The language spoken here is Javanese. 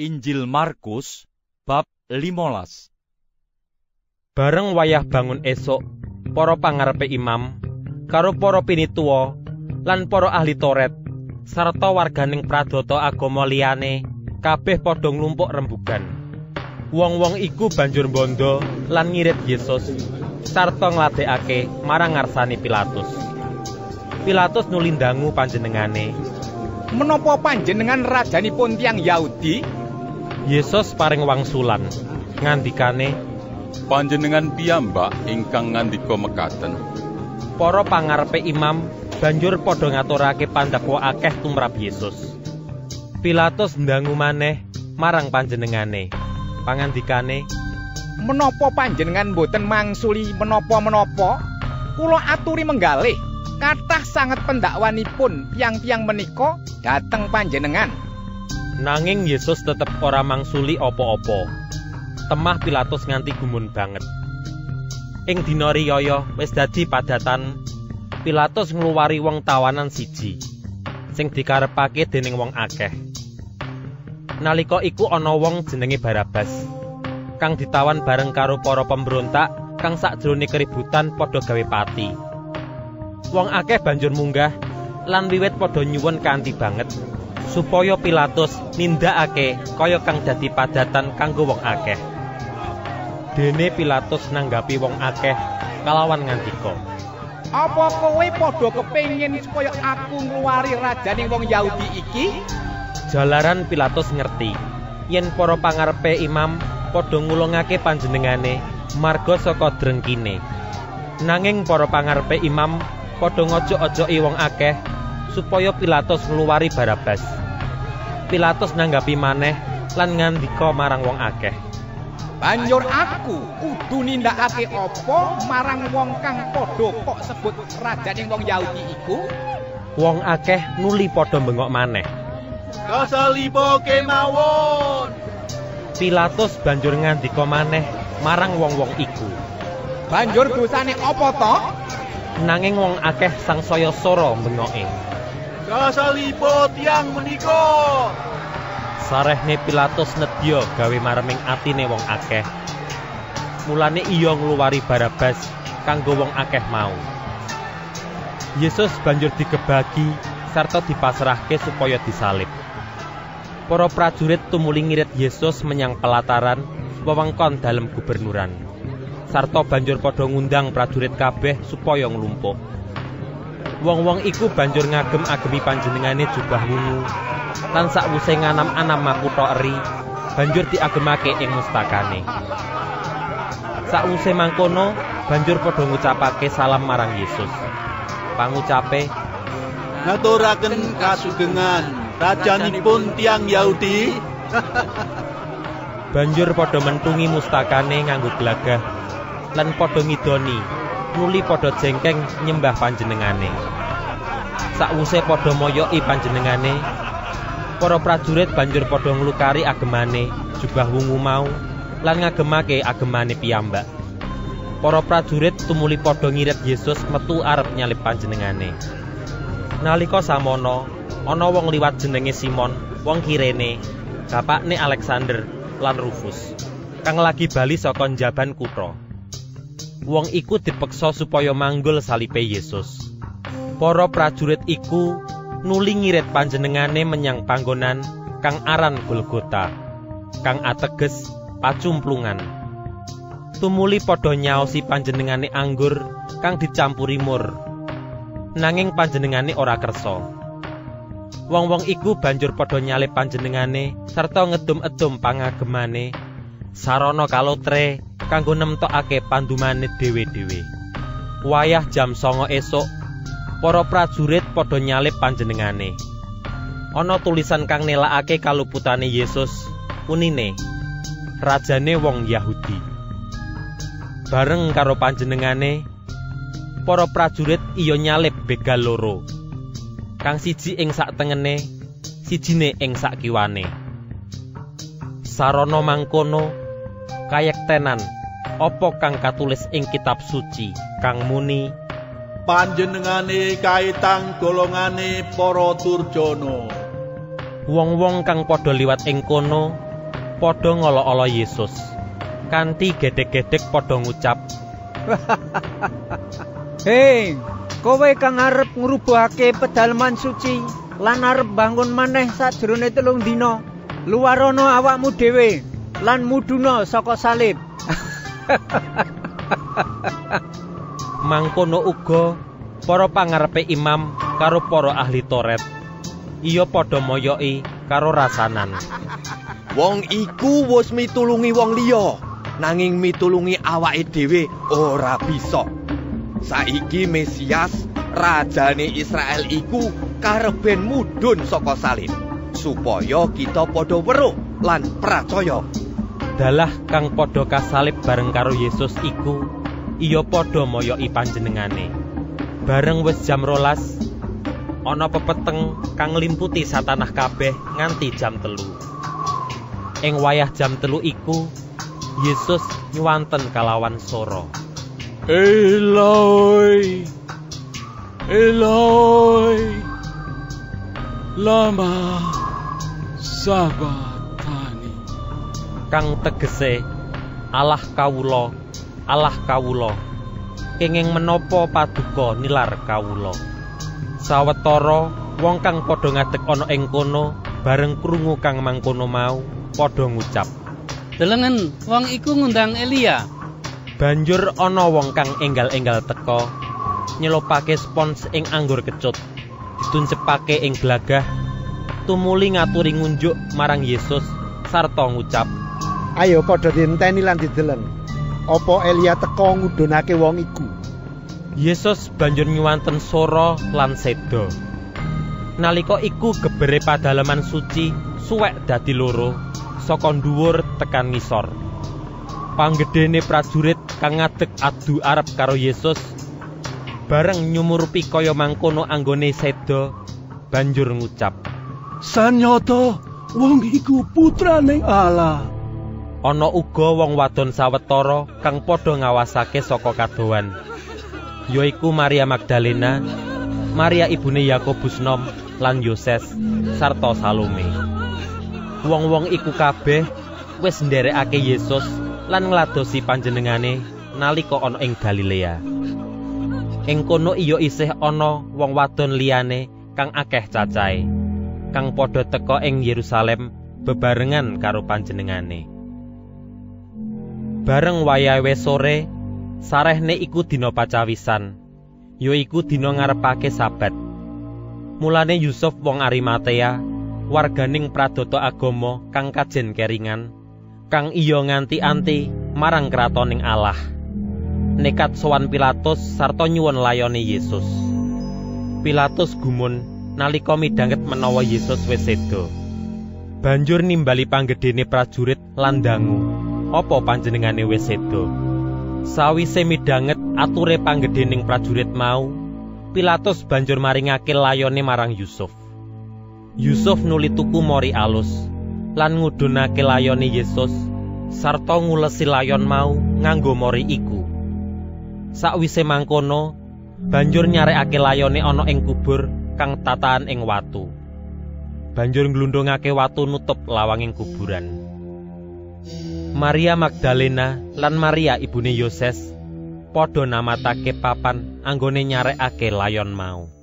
Injil Markus bab 15 Bareng wayah bangun esuk, para pangarepe imam, karo para pinituwa lan para ahli Toret, sarta warganing pradata agama liyane, kabeh padha nglumpuk rembugan. Wong-wong iku banjur bondo lan ngirit Yesus, sarta ngladekake marang ngarsane Pilatus. Pilatus nulindangu panjenengane. Menapa panjenengan rajanipun tiang Yahudi? Yesus paring wangsulan, ngandikane, Panjenengan piyambak ingkang ngandika mekaten. para pangarepe imam banjur padha ngaturake pandakwa akeh tumrap Yesus. Pilatus ndangu maneh marang panjenengane. Pangandikane, Menapa panjenengan boten mangsuli menapa-menapa? Kula aturi menggalih, kathah sanget pendakwanipun tiang-tiang menika dateng panjenengan. Nanging Yesus tetep ora mangsuli apa-apa. Temah Pilatus nganti gumun banget. Ing dina riyaya wis dadi padatan, Pilatus ngluwari wong tawanan siji sing dikarepake dening wong akeh. Nalika iku ana wong jenenge Barabas kang ditawan bareng karo para pemberontak kang sakjroning keributan padha gawe pati. Wong akeh banjur munggah lan wiwit padha nyuwun kanthi banget supaya Pilatus nindakake kaya kang dadi padatan kanggo wong akeh. Dene Pilatus nanggapi wong akeh kalawan ngandika, Apa kowe padha kepengin supaya aku ngluwari rajaning wong Yahudi iki? Jalaran Pilatus ngerti yen para pangarepe imam padha ngulungake panjenengane marga saka drengkine. Nanging para pangarepe imam padha ngojok-ojoki wong akeh supaya Pilatus ngluwari Barabas. Pilatus nanggapi maneh lan ngandika marang wong akeh. Banjur aku kudu nindakake apa marang wong kang padha kok sebut rajaning wong Yahudi iku? Wong akeh nuli padha bengok maneh. Kasalibo kemawon. Pilatus banjur ngandika maneh marang wong-wong iku. Banjur dosane apa to? Nanging wong akeh sangsaya sora bengoke. Kasalibo tiang menika. Sarehne Pilatus nedya gawe mareming atine wong akeh. Mulane iya ngluwari Barabas kanggo wong akeh mau. Yesus banjur digebagi sarta dipasrahke supaya disalib. Para prajurit tumuli ngirit Yesus menyang pelataran wewengkon dalem gubernuran. Sarta banjur padha ngundang prajurit kabeh supaya nglumpuk. Wong-wong iku banjur ngagem-agemi panjenengane jubah wungu lan sakwuse nganam-anam makutha eri banjur diagemake ing mustakane. Sakwuse mangkono banjur padha ngucapake salam marang Yesus. Pangucape, Ngaturaken kasugengan rajanipun tiang Yahudi. banjur padha mentungi mustakane nganggo glagah lan padha ngidoni nuli padha jengkeng nyembah panjenengane. Sakwuse padha moyoki panjenengane, para prajurit banjur padha nglukari agemane jubah wungu mau lan ngagemake agemane piyambak. Para prajurit tumuli padha ngirit Yesus metu arep nyalip panjenengane. Nalika samono, ana wong liwat jenenge Simon, wong Kirene, bapakne Alexander lan Rufus, kang lagi bali saka njaban kutha. Wong iku dipeksa supaya manggul salipe Yesus. Para prajurit iku nuli ngirit panjenengane menyang panggonan kang aran Golgota, kang ateges pacumplungan. Tumuli padha nyaosi panjenengane anggur kang dicampuri mur. Nanging panjenengane ora kersa. Wong-wong iku banjur padha nyalip panjenengane sarta ngedum-edum pangagemane sarana kalotre kanggo nemtokake pandumane dhewe-dhewe. Wayah jam songo esuk, para prajurit padha nyalip panjenengane. Ana tulisan kang nelakake kaluputane Yesus, unine Rajane wong Yahudi. Bareng karo panjenengane, para prajurit iya nyalip begal loro. Kang siji ing sak tengene, sijine ing sak kiwane. Sarana mangkono kayektenan apa kang katulis ing kitab suci kang muni Panjenengane kaitang golongane para durjana. Wong-wong kang padha liwat ing kono padha ngolo-olo Yesus. Kanthi gedhek-gedhek padha ngucap, Hei, kowe kang arep ngrubuhake pedalaman suci lan arep bangun maneh sajrone telung dina, luarono awakmu dhewe lan muduna saka salib. mangkono uga para pangarepe imam karo para ahli Toret. Iya padha moyoki karo rasanan. Wong iku wis mitulungi wong liya, nanging mitulungi awake dhewe ora bisa. Saiki Mesias, rajane Israel iku kareben mudhun saka salib, supaya kita padha weruh lan percaya. Dalah kang padha kasalib bareng karo Yesus iku iya padha moyoki panjenengane. Bareng wis jam rolas, ana pepeteng kang nglimputi satanah kabeh nganti jam telu. Ing wayah jam telu iku, Yesus nyuwanten kalawan sora. Eloi, Eloi, lama sabatani. Kang tegese Allah kawula, Allah kawula. Kenging menapa paduka nilar kawula. Sawetara wong kang padha ngadeg ana ing kono bareng krungu kang mangkono mau padha ngucap. Delengen, wong iku ngundang Elia. Banjur ana wong kang enggal-enggal teka nyelopake spons ing anggur kecut dituncepake ing glagah tumuli ngaturi ngunjuk marang Yesus sarta ngucap Ayo padha dinteni lan didelen. Apa Elia teka ngudunake wong iku? Yesus banjur nyuwanten sora lan seda. Nalika iku gebere padalaman suci suwek dadi loro saka dhuwur tekan ngisor. Panggedene prajurit kang ngadeg adu arep karo Yesus bareng nyumurupi kaya mangkono anggone seda banjur ngucap Sanyata wong iku putrane Allah. Ana uga wong wadon sawetara kang padha ngawasake saka kadowan yaiku Maria Magdalena Maria ibune Yakobus nom lan Yoses sarta Salome. Wong-wong iku kabeh wis nderekake Yesus lan ngladosi panjenengane nalika ana ing Galilea. Ing kono iya isih ana wong wadon liyane kang akeh cacahe kang padha teka ing Yerusalem bebarengan karo panjenengane Bareng wayahe sore, sarehne iku dina pacawisan, yaiku dina ngarepake sabat. Mulane Yusuf wong Arimatea, warganing pradata agama kang kajen keringan, kang iya nganti-anti marang kratoning Allah. Nekat sowan Pilatus sarta nyuwun layone Yesus. Pilatus gumun nalika midhanget menawa Yesus wis. Banjur nimbali panggedene prajurit lan dangu. Apa panjenengane wis seda. Sawise midhanget ature panggedhening prajurit mau, Pilatus banjur maringake layone marang Yusuf. Yusuf nuli tuku mori alus lan ngudunake layone Yesus sarta ngulesi layon mau nganggo mori iku. Sakwise mangkono, banjur nyarekake layone ana ing kubur kang tataan ing watu. Banjur nglundhungake watu nutup lawanging kuburan. Maria Magdalena lan Maria ibune Yoses padha namatake papan anggone nyarekake layon mau.